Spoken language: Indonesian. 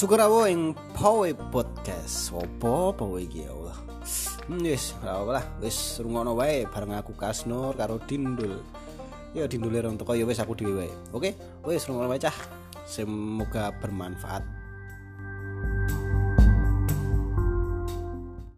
Syukur aku ing Powe Podcast. Sopo Powe iki ya Allah. Hmm, wis, ora apa lah. Wis rungono wae bareng aku Kasnur karo Dindul. Ya Dindul rong teko ya wis aku dhewe wae. Oke, wis rungono wae cah. Semoga bermanfaat